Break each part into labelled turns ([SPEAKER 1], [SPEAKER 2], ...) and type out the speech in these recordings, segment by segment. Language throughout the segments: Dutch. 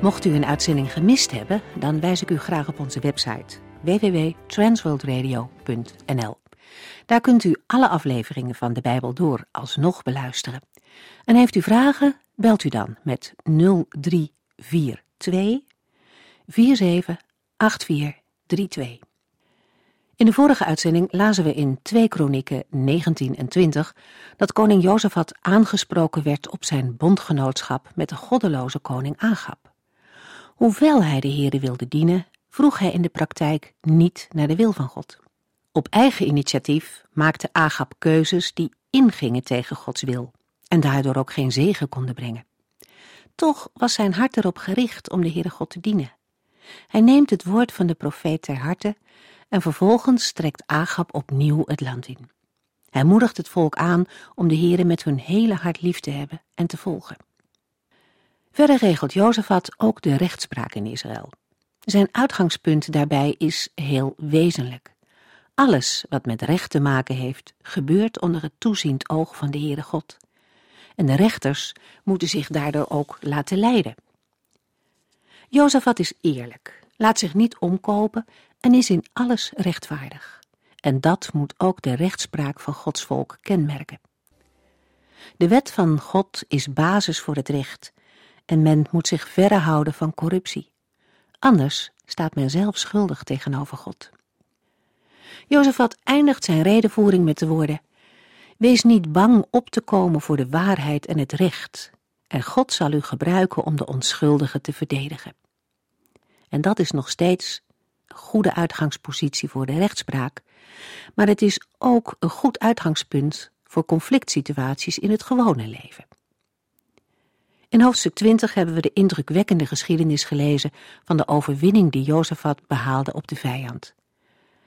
[SPEAKER 1] Mocht u een uitzending gemist hebben, dan wijs ik u graag op onze website www.transworldradio.nl. Daar kunt u alle afleveringen van de Bijbel door alsnog beluisteren. En heeft u vragen, belt u dan met 0342 478432. In de vorige uitzending lazen we in 2 Kronieken 19 en 20 dat koning Jozefat aangesproken werd op zijn bondgenootschap met de goddeloze koning Agab. Hoewel hij de Heere wilde dienen, vroeg hij in de praktijk niet naar de wil van God. Op eigen initiatief maakte Agab keuzes die ingingen tegen Gods wil en daardoor ook geen zegen konden brengen. Toch was zijn hart erop gericht om de Heere God te dienen. Hij neemt het woord van de profeet ter harte en vervolgens trekt Agab opnieuw het land in. Hij moedigt het volk aan om de Heere met hun hele hart lief te hebben en te volgen. Verder regelt Jozefat ook de rechtspraak in Israël. Zijn uitgangspunt daarbij is heel wezenlijk. Alles wat met recht te maken heeft, gebeurt onder het toeziend oog van de Heere God. En de rechters moeten zich daardoor ook laten leiden. Jozefat is eerlijk, laat zich niet omkopen en is in alles rechtvaardig. En dat moet ook de rechtspraak van Gods volk kenmerken. De wet van God is basis voor het recht en men moet zich verre houden van corruptie. Anders staat men zelf schuldig tegenover God. Jozefat eindigt zijn redenvoering met de woorden: Wees niet bang op te komen voor de waarheid en het recht, en God zal u gebruiken om de onschuldigen te verdedigen. En dat is nog steeds een goede uitgangspositie voor de rechtspraak, maar het is ook een goed uitgangspunt voor conflict situaties in het gewone leven. In hoofdstuk 20 hebben we de indrukwekkende geschiedenis gelezen van de overwinning die Jozefat behaalde op de vijand.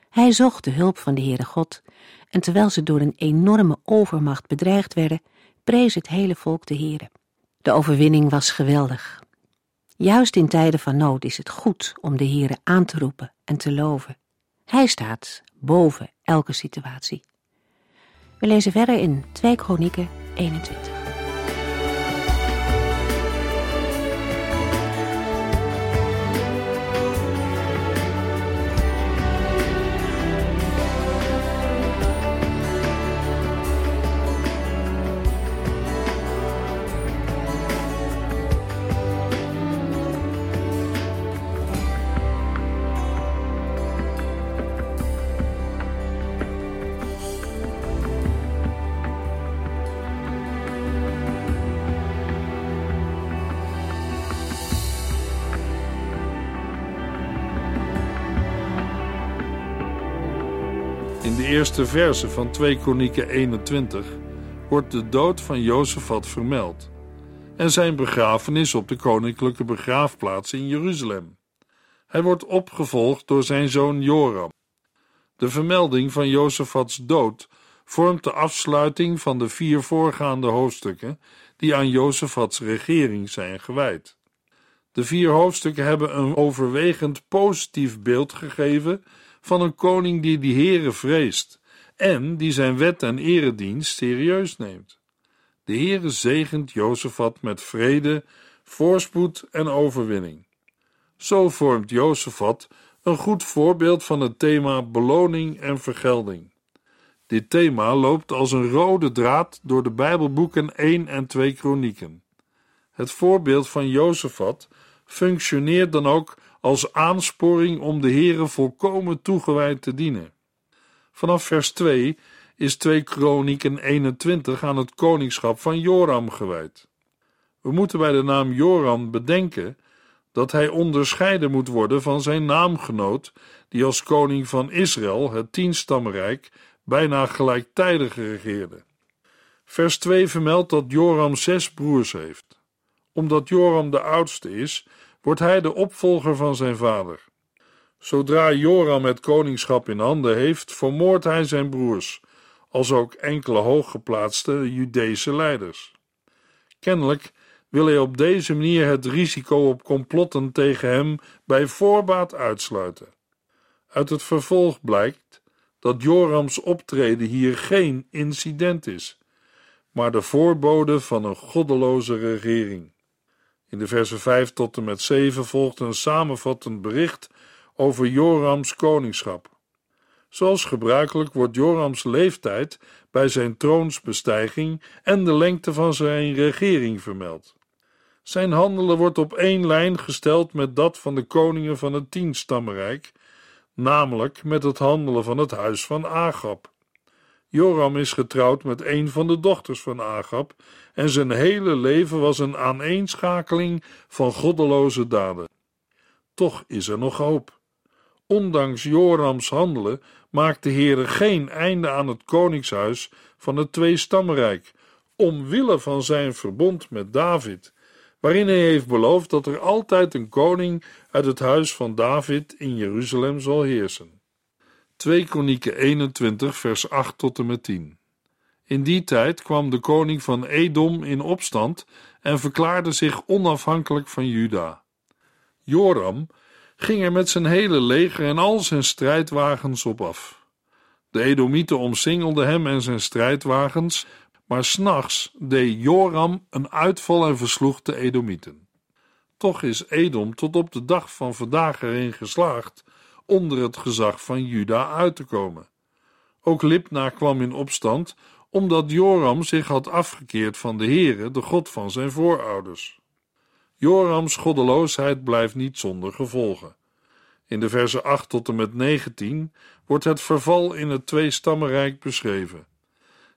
[SPEAKER 1] Hij zocht de hulp van de Heere God, en terwijl ze door een enorme overmacht bedreigd werden, prees het hele volk de Heere. De overwinning was geweldig. Juist in tijden van nood is het goed om de Heere aan te roepen en te loven. Hij staat boven elke situatie. We lezen verder in 2 Kronieken 21.
[SPEAKER 2] In de eerste verse van 2 Kronieken 21 wordt de dood van Jozefat vermeld en zijn begrafenis op de koninklijke begraafplaats in Jeruzalem. Hij wordt opgevolgd door zijn zoon Joram. De vermelding van Jozefats dood vormt de afsluiting van de vier voorgaande hoofdstukken die aan Jozefats regering zijn gewijd. De vier hoofdstukken hebben een overwegend positief beeld gegeven van een koning die de Heere vreest en die zijn wet en eredienst serieus neemt. De Heere zegent Jozefat met vrede, voorspoed en overwinning. Zo vormt Jozefat een goed voorbeeld van het thema beloning en vergelding. Dit thema loopt als een rode draad door de Bijbelboeken 1 en 2 Kronieken. Het voorbeeld van Jozefat functioneert dan ook als aansporing om de Heere volkomen toegewijd te dienen. Vanaf vers 2 is 2 Kronieken 21 aan het koningschap van Joram gewijd. We moeten bij de naam Joram bedenken dat hij onderscheiden moet worden van zijn naamgenoot, die als koning van Israël, het tienstammenrijk, bijna gelijktijdig regeerde. Vers 2 vermeldt dat Joram zes broers heeft. Omdat Joram de oudste is, wordt hij de opvolger van zijn vader. Zodra Joram het koningschap in handen heeft, vermoordt hij zijn broers, als ook enkele hooggeplaatste Judese leiders. Kennelijk wil hij op deze manier het risico op complotten tegen hem bij voorbaat uitsluiten. Uit het vervolg blijkt dat Jorams optreden hier geen incident is, maar de voorbode van een goddeloze regering. In de versen 5 tot en met 7 volgt een samenvattend bericht over Jorams koningschap. Zoals gebruikelijk wordt Jorams leeftijd bij zijn troonsbestijging en de lengte van zijn regering vermeld. Zijn handelen wordt op één lijn gesteld met dat van de koningen van het tienstammenrijk, namelijk met het handelen van het huis van Agab. Joram is getrouwd met een van de dochters van Agab en zijn hele leven was een aaneenschakeling van goddeloze daden. Toch is er nog hoop. Ondanks Jorams handelen maakt de Heere geen einde aan het koningshuis van het Tweestammenrijk, omwille van zijn verbond met David, waarin hij heeft beloofd dat er altijd een koning uit het huis van David in Jeruzalem zal heersen. 2 Kronieken 21 vers 8 tot en met 10 In die tijd kwam de koning van Edom in opstand en verklaarde zich onafhankelijk van Juda. Joram ging er met zijn hele leger en al zijn strijdwagens op af. De Edomieten omsingelden hem en zijn strijdwagens, maar s'nachts deed Joram een uitval en versloeg de Edomieten. Toch is Edom tot op de dag van vandaag erin geslaagd onder het gezag van Juda uit te komen. Ook Libna kwam in opstand omdat Joram zich had afgekeerd van de Heere, de God van zijn voorouders. Jorams goddeloosheid blijft niet zonder gevolgen. In de versen 8 tot en met 19 wordt het verval in het tweestammenrijk beschreven.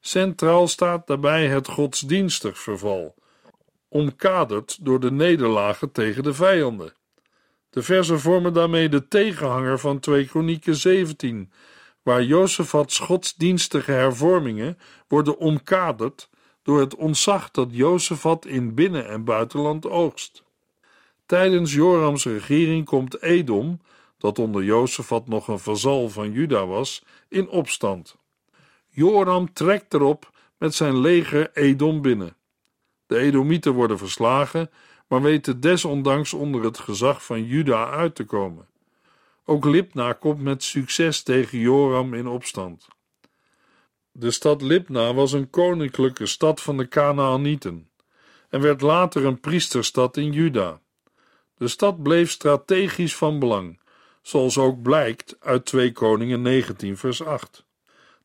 [SPEAKER 2] Centraal staat daarbij het godsdienstig verval, omkaderd door de nederlagen tegen de vijanden. De versen vormen daarmee de tegenhanger van 2 Kronieken 17, waar Jozefats godsdienstige hervormingen worden omkaderd door het ontzag dat Jozefat in binnen- en buitenland oogst. Tijdens Jorams regering komt Edom, dat onder Jozefat nog een vazal van Juda was, in opstand. Joram trekt erop met zijn leger Edom binnen. De Edomieten worden verslagen, maar weten desondanks onder het gezag van Juda uit te komen. Ook Libna komt met succes tegen Joram in opstand. De stad Libna was een koninklijke stad van de Kanaanieten en werd later een priesterstad in Juda. De stad bleef strategisch van belang, zoals ook blijkt uit 2 Koningen 19 vers 8.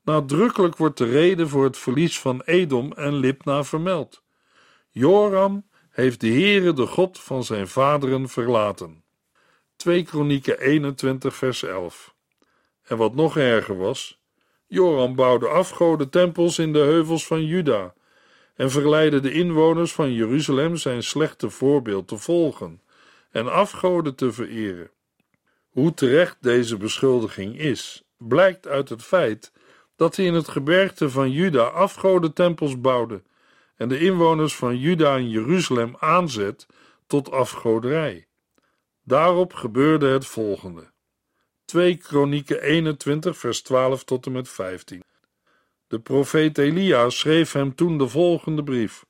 [SPEAKER 2] Nadrukkelijk wordt de reden voor het verlies van Edom en Libna vermeld. Joram heeft de Heere de God van zijn vaderen verlaten. 2 Kronieken 21 vers 11 En wat nog erger was, Joram bouwde afgoden tempels in de heuvels van Juda en verleidde de inwoners van Jeruzalem zijn slechte voorbeeld te volgen en afgoden te vereren. Hoe terecht deze beschuldiging is, blijkt uit het feit dat hij in het gebergte van Juda afgodentempels bouwde en de inwoners van Juda en Jeruzalem aanzet tot afgoderij. Daarop gebeurde het volgende. 2 Kronieken 21 vers 12 tot en met 15 De profeet Elia schreef hem toen de volgende brief.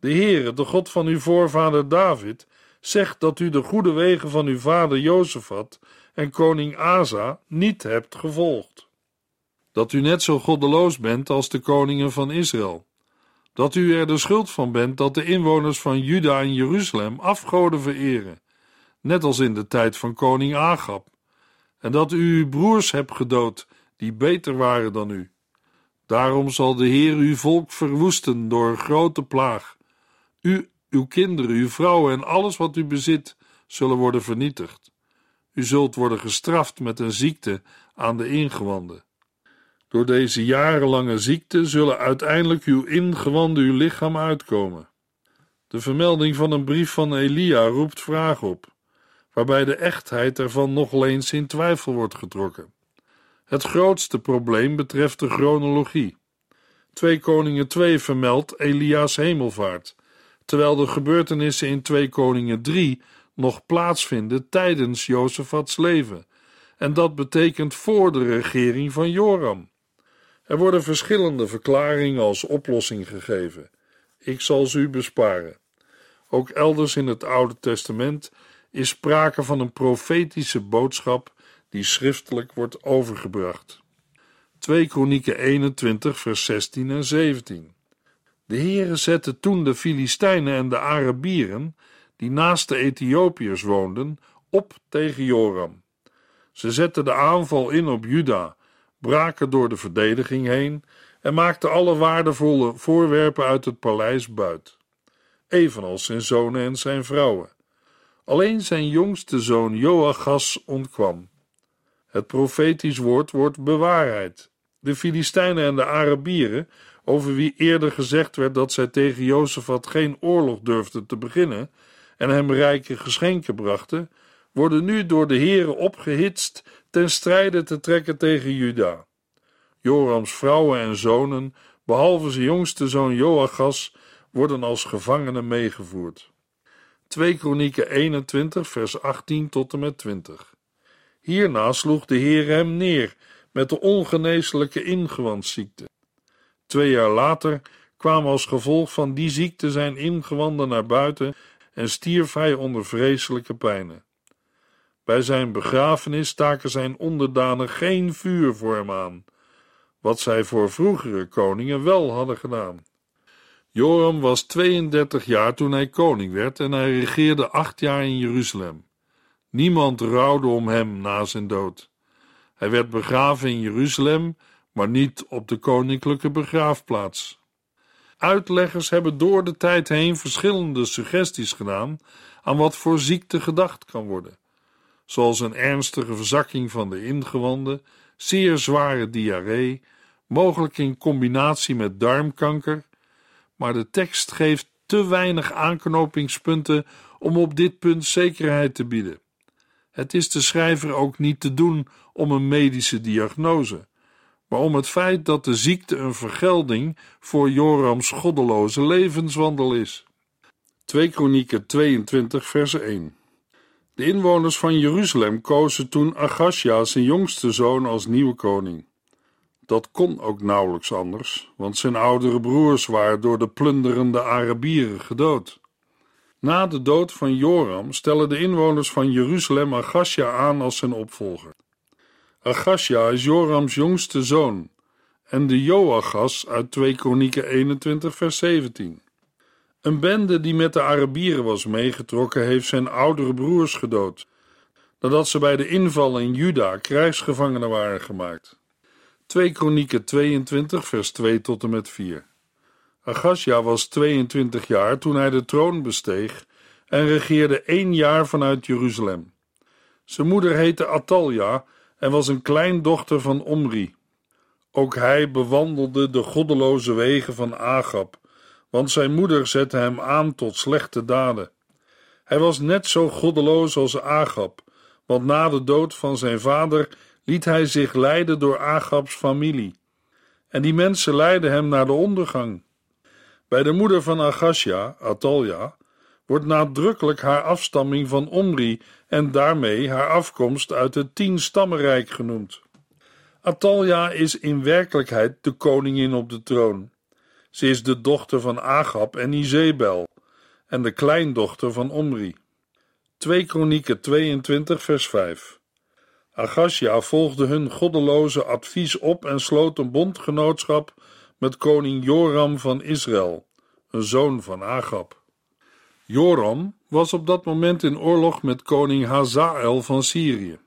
[SPEAKER 2] De Heere, de God van uw voorvader David, zegt dat u de goede wegen van uw vader Jozefat en koning Asa niet hebt gevolgd. Dat u net zo goddeloos bent als de koningen van Israël. Dat u er de schuld van bent dat de inwoners van Juda en Jeruzalem afgoden vereren, net als in de tijd van koning Agab. En dat u uw broers hebt gedood, die beter waren dan u. Daarom zal de Heer uw volk verwoesten door een grote plaag. U uw kinderen, uw vrouwen en alles wat u bezit zullen worden vernietigd. U zult worden gestraft met een ziekte aan de ingewanden. Door deze jarenlange ziekte zullen uiteindelijk uw ingewanden uw lichaam uitkomen. De vermelding van een brief van Elia roept vraag op, waarbij de echtheid ervan nog eens in twijfel wordt getrokken. Het grootste probleem betreft de chronologie. 2 Koningen 2 vermeldt Elia's hemelvaart terwijl de gebeurtenissen in 2 Koningen 3 nog plaatsvinden tijdens Jozefats leven, en dat betekent voor de regering van Joram. Er worden verschillende verklaringen als oplossing gegeven. Ik zal ze u besparen. Ook elders in het Oude Testament is sprake van een profetische boodschap die schriftelijk wordt overgebracht. 2 Kronieken 21 vers 16 en 17 De Heere zette toen de Filistijnen en de Arabieren, die naast de Ethiopiërs woonden, op tegen Joram. Ze zetten de aanval in op Juda, braken door de verdediging heen en maakten alle waardevolle voorwerpen uit het paleis buit, evenals zijn zonen en zijn vrouwen. Alleen zijn jongste zoon Joachas ontkwam. Het profetisch woord wordt bewaarheid. De Filistijnen en de Arabieren, over wie eerder gezegd werd dat zij tegen Jozefat geen oorlog durfden te beginnen en hem rijke geschenken brachten, worden nu door de heren opgehitst ten strijde te trekken tegen Juda. Jorams vrouwen en zonen, behalve zijn jongste zoon Joachas, worden als gevangenen meegevoerd. 2 Kronieken 21 vers 18 tot en met 20 Hierna sloeg de Heer hem neer met de ongeneeslijke ingewandziekte. Twee jaar later kwamen als gevolg van die ziekte zijn ingewanden naar buiten en stierf hij onder vreselijke pijnen. Bij zijn begrafenis staken zijn onderdanen geen vuur voor hem aan, wat zij voor vroegere koningen wel hadden gedaan. Joram was 32 jaar toen hij koning werd en hij regeerde acht jaar in Jeruzalem. Niemand rouwde om hem na zijn dood. Hij werd begraven in Jeruzalem, maar niet op de koninklijke begraafplaats. Uitleggers hebben door de tijd heen verschillende suggesties gedaan aan wat voor ziekte gedacht kan worden, zoals een ernstige verzakking van de ingewanden, zeer zware diarree, mogelijk in combinatie met darmkanker, maar de tekst geeft te weinig aanknopingspunten om op dit punt zekerheid te bieden. Het is de schrijver ook niet te doen om een medische diagnose, maar om het feit dat de ziekte een vergelding voor Jorams goddeloze levenswandel is. 2 Kronieken 22 vers 1 De inwoners van Jeruzalem kozen toen Agasja, zijn jongste zoon, als nieuwe koning. Dat kon ook nauwelijks anders, want zijn oudere broers waren door de plunderende Arabieren gedood. Na de dood van Joram stellen de inwoners van Jeruzalem Agasja aan als zijn opvolger. Agasja is Jorams jongste zoon en de Joachas uit 2 Kronieken 21 vers 17. Een bende die met de Arabieren was meegetrokken heeft zijn oudere broers gedood, nadat ze bij de inval in Juda krijgsgevangenen waren gemaakt. 2 Kronieken 22 vers 2 tot en met 4. Agasja was 22 jaar toen hij de troon besteeg en regeerde één jaar vanuit Jeruzalem. Zijn moeder heette Atalja en was een kleindochter van Omri. Ook hij bewandelde de goddeloze wegen van Agab, want zijn moeder zette hem aan tot slechte daden. Hij was net zo goddeloos als Agab, want na de dood van zijn vader liet hij zich leiden door Agabs familie. En die mensen leidden hem naar de ondergang. Bij de moeder van Agasja, Atalja, wordt nadrukkelijk haar afstamming van Omri en daarmee haar afkomst uit het tien-stammenrijk genoemd. Atalja is in werkelijkheid de koningin op de troon. Ze is de dochter van Agab en Izebel en de kleindochter van Omri. 2 Kronieken 22 vers 5 Agasja volgde hun goddeloze advies op en sloot een bondgenootschap met koning Joram van Israël, een zoon van Agab. Joram was op dat moment in oorlog met koning Hazael van Syrië.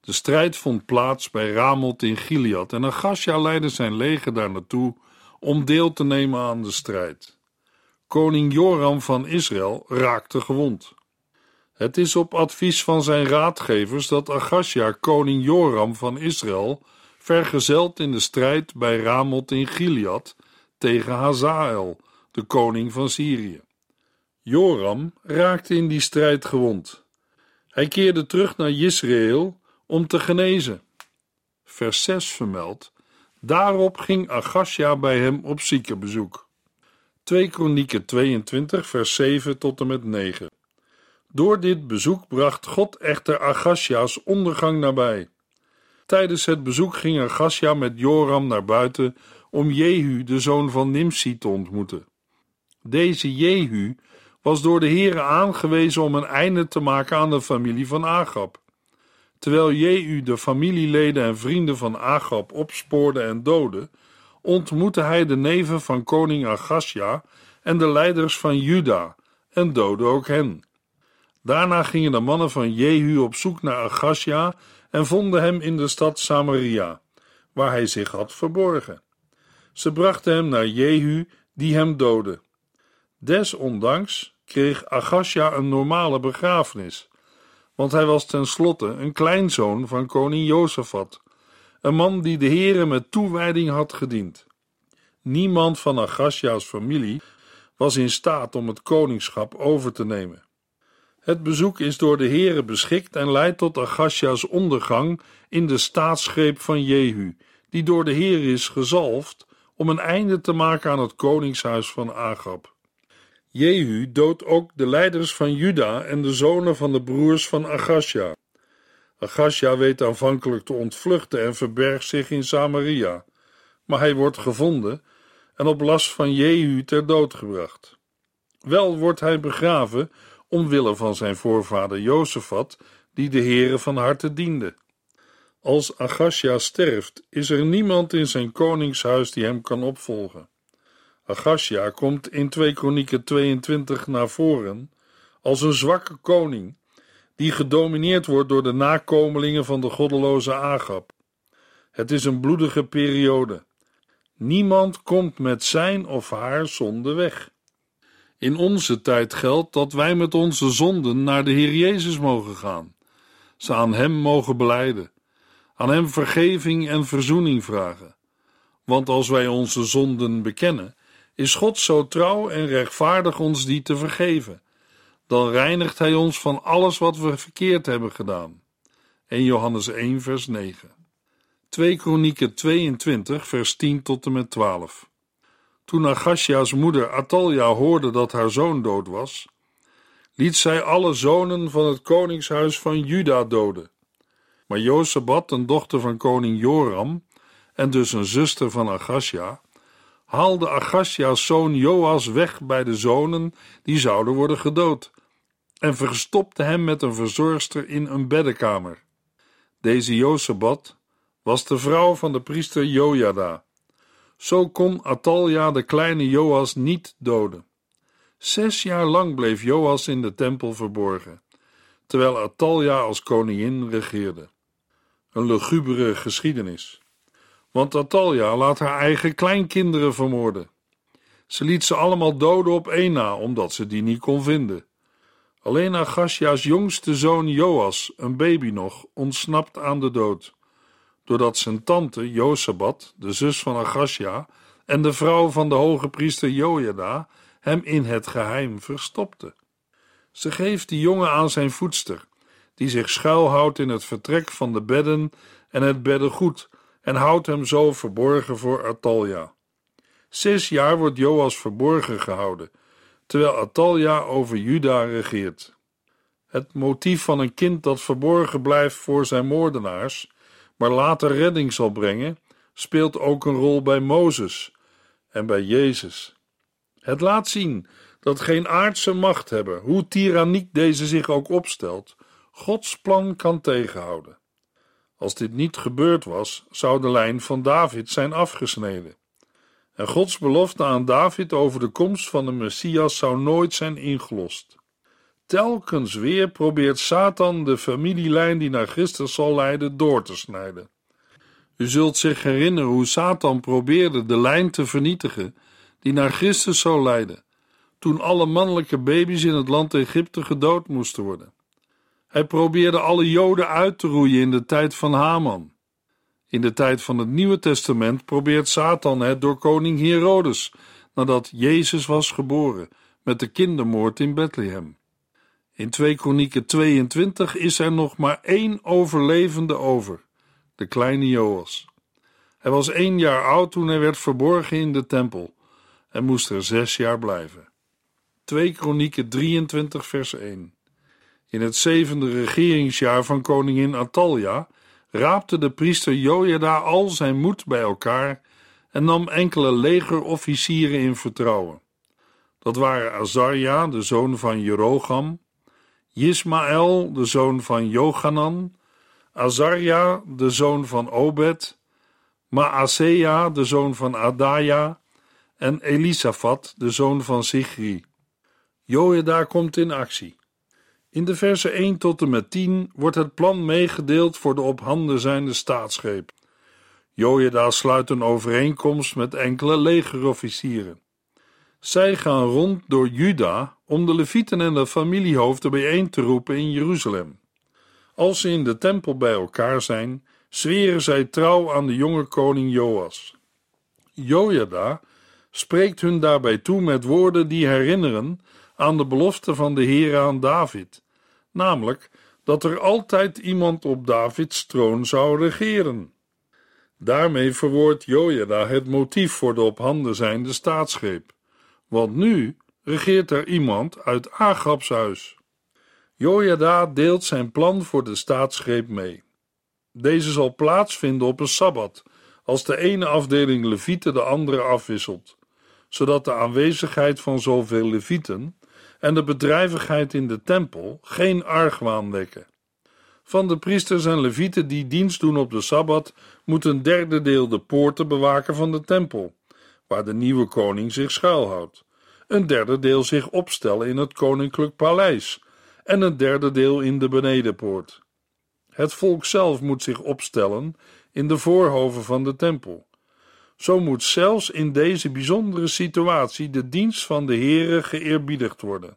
[SPEAKER 2] De strijd vond plaats bij Ramoth in Gilead en Agasja leidde zijn leger daar naartoe om deel te nemen aan de strijd. Koning Joram van Israël raakte gewond. Het is op advies van zijn raadgevers dat Agasja koning Joram van Israël vergezeld in de strijd bij Ramoth in Gilead tegen Hazael, de koning van Syrië. Joram raakte in die strijd gewond. Hij keerde terug naar Israël om te genezen. Vers 6 vermeldt: Daarop ging Agasja bij hem op ziekenbezoek. 2 Kronieken 22, vers 7 tot en met 9. Door dit bezoek bracht God echter Agasja's ondergang nabij. Tijdens het bezoek ging Agasja met Joram naar buiten om Jehu, de zoon van Nimsi, te ontmoeten. Deze Jehu was door de Heere aangewezen om een einde te maken aan de familie van Agab. Terwijl Jehu de familieleden en vrienden van Agab opspoorde en doodde, ontmoette hij de neven van koning Agasja en de leiders van Juda en doodde ook hen. Daarna gingen de mannen van Jehu op zoek naar Agasja en vonden hem in de stad Samaria, waar hij zich had verborgen. Ze brachten hem naar Jehu, die hem doodde. Desondanks kreeg Agasja een normale begrafenis, want hij was tenslotte een kleinzoon van koning Jozefat, een man die de Heere met toewijding had gediend. Niemand van Agasja's familie was in staat om het koningschap over te nemen. Het bezoek is door de Heere beschikt en leidt tot Agasja's ondergang in de staatsgreep van Jehu, die door de Heer is gezalfd om een einde te maken aan het koningshuis van Agab. Jehu doodt ook de leiders van Juda en de zonen van de broers van Agasja. Agasja weet aanvankelijk te ontvluchten en verbergt zich in Samaria, maar hij wordt gevonden en op last van Jehu ter dood gebracht. Wel wordt hij begraven omwille van zijn voorvader Jozefat, die de Heere van harte diende. Als Agasja sterft, is er niemand in zijn koningshuis die hem kan opvolgen. Agasja komt in 2 Kronieken 22 naar voren als een zwakke koning, die gedomineerd wordt door de nakomelingen van de goddeloze Agab. Het is een bloedige periode. Niemand komt met zijn of haar zonde weg. In onze tijd geldt dat wij met onze zonden naar de Heer Jezus mogen gaan, ze aan Hem mogen beleiden, aan Hem vergeving en verzoening vragen. Want als wij onze zonden bekennen, is God zo trouw en rechtvaardig ons die te vergeven. Dan reinigt Hij ons van alles wat we verkeerd hebben gedaan. 1 Johannes 1 vers 9 2 Kronieken 22 vers 10 tot en met 12 Toen Agasja's moeder Atalja hoorde dat haar zoon dood was, liet zij alle zonen van het koningshuis van Juda doden. Maar Jozabat, een dochter van koning Joram, en dus een zuster van Agasja, haalde Agasja's zoon Joas weg bij de zonen die zouden worden gedood en verstopte hem met een verzorgster in een beddenkamer. Deze Jozabat was de vrouw van de priester Jojada. Zo kon Atalja de kleine Joas niet doden. Zes jaar lang bleef Joas in de tempel verborgen, terwijl Atalja als koningin regeerde. Een lugubere geschiedenis. Want Atalja laat haar eigen kleinkinderen vermoorden. Ze liet ze allemaal doden op één na, omdat ze die niet kon vinden. Alleen Agasja's jongste zoon Joas, een baby nog, ontsnapt aan de dood, doordat zijn tante Josabat, de zus van Agasja, en de vrouw van de hoge priester Jojada hem in het geheim verstopte. Ze geeft die jongen aan zijn voedster, die zich schuilhoudt in het vertrek van de bedden en het beddengoed, en houdt hem zo verborgen voor Atalja. Zes jaar wordt Joas verborgen gehouden, terwijl Atalja over Juda regeert. Het motief van een kind dat verborgen blijft voor zijn moordenaars, maar later redding zal brengen, speelt ook een rol bij Mozes en bij Jezus. Het laat zien dat geen aardse macht hebben, hoe tyranniek deze zich ook opstelt, Gods plan kan tegenhouden. Als dit niet gebeurd was, zou de lijn van David zijn afgesneden. En Gods belofte aan David over de komst van de Messias zou nooit zijn ingelost. Telkens weer probeert Satan de familielijn die naar Christus zal leiden door te snijden. U zult zich herinneren hoe Satan probeerde de lijn te vernietigen die naar Christus zou leiden, toen alle mannelijke baby's in het land Egypte gedood moesten worden. Hij probeerde alle Joden uit te roeien in de tijd van Haman. In de tijd van het Nieuwe Testament probeert Satan het door koning Herodes, nadat Jezus was geboren, met de kindermoord in Bethlehem. In 2 Kronieken 22 is er nog maar één overlevende over, de kleine Joas. Hij was één jaar oud toen hij werd verborgen in de tempel en moest er zes jaar blijven. 2 Kronieken 23 vers 1 In het zevende regeringsjaar van koningin Atalja raapte de priester Jojada al zijn moed bij elkaar en nam enkele legerofficieren in vertrouwen. Dat waren Azarja, de zoon van Jerogam, Ismaël, de zoon van Johanan, Azarja, de zoon van Obed, Maasea, de zoon van Adaya, en Elisafat, de zoon van Sigri. Jojada komt in actie. In de verse 1 tot en met 10 wordt het plan meegedeeld voor de op handen zijnde staatsgreep. Jojada sluit een overeenkomst met enkele legerofficieren. Zij gaan rond door Juda om de levieten en de familiehoofden bijeen te roepen in Jeruzalem. Als ze in de tempel bij elkaar zijn, zweren zij trouw aan de jonge koning Joas. Jojada spreekt hun daarbij toe met woorden die herinneren aan de belofte van de Heer aan David, namelijk dat er altijd iemand op Davids troon zou regeren. Daarmee verwoordt Jojada het motief voor de op handen zijnde staatsgreep, want nu regeert er iemand uit Agabs huis. Jojada deelt zijn plan voor de staatsgreep mee. Deze zal plaatsvinden op een sabbat, als de ene afdeling levieten de andere afwisselt, zodat de aanwezigheid van zoveel levieten en de bedrijvigheid in de tempel geen argwaan wekken. Van de priesters en levieten die dienst doen op de sabbat, moet een derde deel de poorten bewaken van de tempel, waar de nieuwe koning zich schuilhoudt. Een derde deel zich opstellen in het koninklijk paleis en een derde deel in de benedenpoort. Het volk zelf moet zich opstellen in de voorhoven van de tempel. Zo moet zelfs in deze bijzondere situatie de dienst van de Heere geëerbiedigd worden.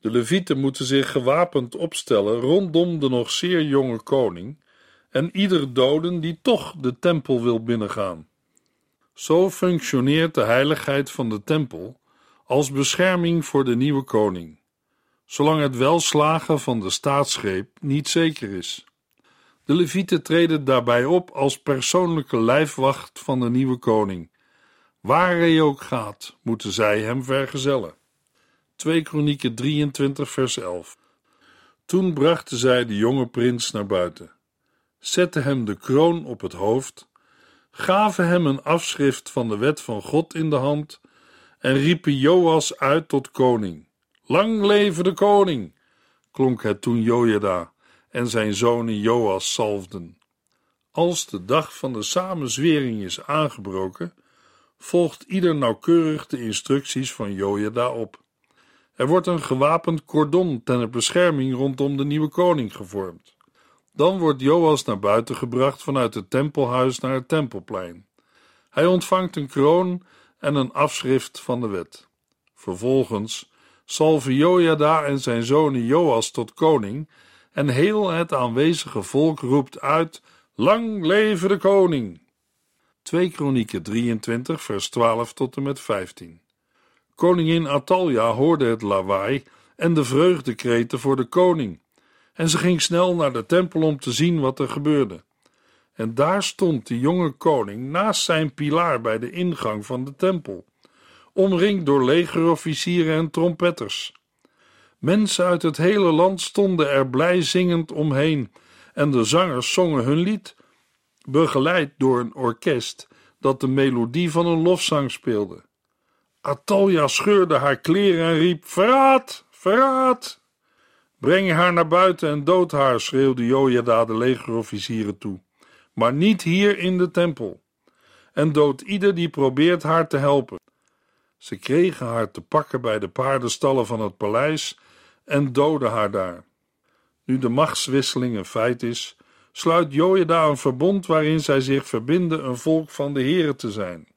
[SPEAKER 2] De levieten moeten zich gewapend opstellen rondom de nog zeer jonge koning en ieder doden die toch de tempel wil binnengaan. Zo functioneert de heiligheid van de tempel als bescherming voor de nieuwe koning zolang het welslagen van de staatsgreep niet zeker is. De Levieten treden daarbij op als persoonlijke lijfwacht van de nieuwe koning. Waar hij ook gaat, moeten zij hem vergezellen. 2 Kronieken 23 vers 11 Toen brachten zij de jonge prins naar buiten, zetten hem de kroon op het hoofd, gaven hem een afschrift van de wet van God in de hand en riepen Joas uit tot koning. Lang leven de koning, klonk het toen Jojada en zijn zonen Joas salfden. Als de dag van de samenzwering is aangebroken, volgt ieder nauwkeurig de instructies van Jojada op. Er wordt een gewapend cordon ten bescherming rondom de nieuwe koning gevormd. Dan wordt Joas naar buiten gebracht vanuit het tempelhuis naar het tempelplein. Hij ontvangt een kroon en een afschrift van de wet. Vervolgens salve Jojada en zijn zoon Joas tot koning, en heel het aanwezige volk roept uit: Lang leven de koning! 2 Kronieken 23, vers 12 tot en met 15. Koningin Atalja hoorde het lawaai en de vreugdekreten voor de koning, en ze ging snel naar de tempel om te zien wat er gebeurde. En daar stond de jonge koning naast zijn pilaar bij de ingang van de tempel omringd door legerofficieren en trompetters. Mensen uit het hele land stonden er blij zingend omheen en de zangers zongen hun lied, begeleid door een orkest dat de melodie van een lofzang speelde. Atalja scheurde haar kleren en riep: Verraad! Verraad! Breng haar naar buiten en dood haar, schreeuwde Jojada de legerofficieren toe. Maar niet hier in de tempel. En dood ieder die probeert haar te helpen. Ze kregen haar te pakken bij de paardenstallen van het paleis en doden haar daar. Nu de machtswisseling een feit is, sluit Jojeda een verbond waarin zij zich verbinden een volk van de Here te zijn.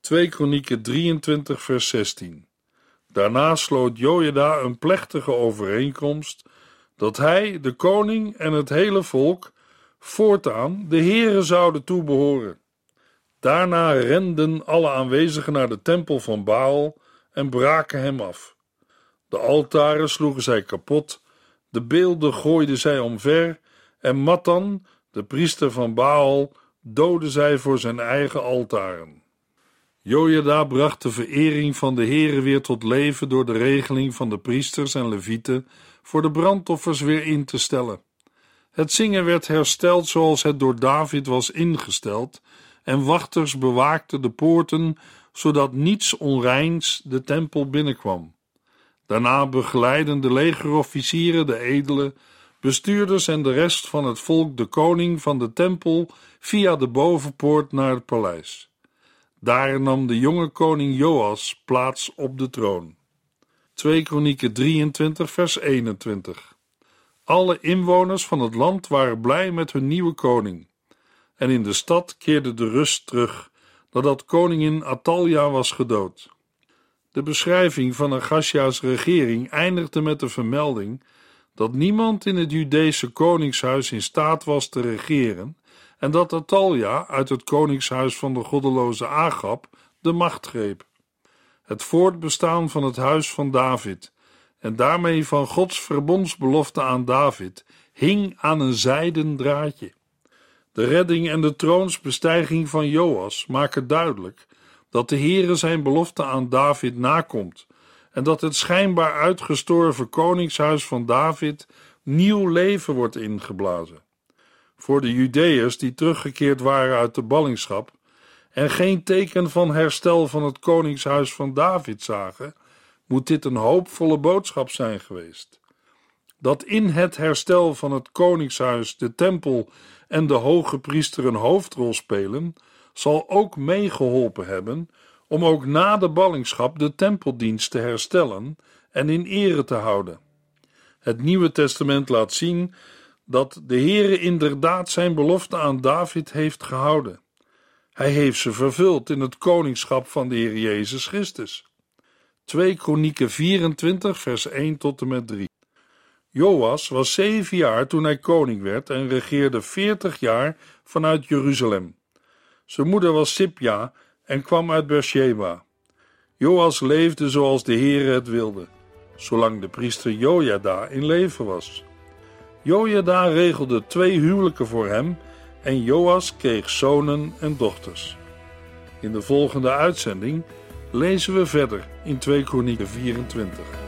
[SPEAKER 2] 2 Kronieken 23 vers 16 Daarna sloot Jojeda een plechtige overeenkomst dat hij, de koning en het hele volk voortaan de Here zouden toebehoren. Daarna renden alle aanwezigen naar de tempel van Baal en braken hem af. De altaren sloegen zij kapot, de beelden gooiden zij omver en Matan, de priester van Baal, doodde zij voor zijn eigen altaren. Jojada bracht de verering van de Here weer tot leven door de regeling van de priesters en levieten voor de brandoffers weer in te stellen. Het zingen werd hersteld zoals het door David was ingesteld, en wachters bewaakten de poorten, zodat niets onreins de tempel binnenkwam. Daarna begeleiden de legerofficieren, de edelen, bestuurders en de rest van het volk de koning van de tempel via de bovenpoort naar het paleis. Daar nam de jonge koning Joas plaats op de troon. 2 Kronieken 23 vers 21 Alle inwoners van het land waren blij met hun nieuwe koning. En in de stad keerde de rust terug nadat koningin Atalja was gedood. De beschrijving van Agasja's regering eindigde met de vermelding dat niemand in het Judese koningshuis in staat was te regeren en dat Atalja uit het koningshuis van de goddeloze Agab de macht greep. Het voortbestaan van het huis van David en daarmee van Gods verbondsbelofte aan David hing aan een zijden draadje. De redding en de troonsbestijging van Joas maken duidelijk dat de Heere zijn belofte aan David nakomt en dat het schijnbaar uitgestorven koningshuis van David nieuw leven wordt ingeblazen. Voor de Judeërs die teruggekeerd waren uit de ballingschap en geen teken van herstel van het koningshuis van David zagen, moet dit een hoopvolle boodschap zijn geweest. Dat in het herstel van het koningshuis de tempel en de hoge priester een hoofdrol spelen, zal ook meegeholpen hebben om ook na de ballingschap de tempeldienst te herstellen en in ere te houden. Het Nieuwe Testament laat zien dat de Heere inderdaad zijn belofte aan David heeft gehouden. Hij heeft ze vervuld in het koningschap van de Heer Jezus Christus. 2 Kronieken 24 vers 1 tot en met 3 Joas was zeven jaar toen hij koning werd en regeerde veertig jaar vanuit Jeruzalem. Zijn moeder was Sipja en kwam uit Beersheba. Joas leefde zoals de Heere het wilde, zolang de priester Jojada in leven was. Jojada regelde twee huwelijken voor hem en Joas kreeg zonen en dochters. In de volgende uitzending lezen we verder in 2 Kronieken 24.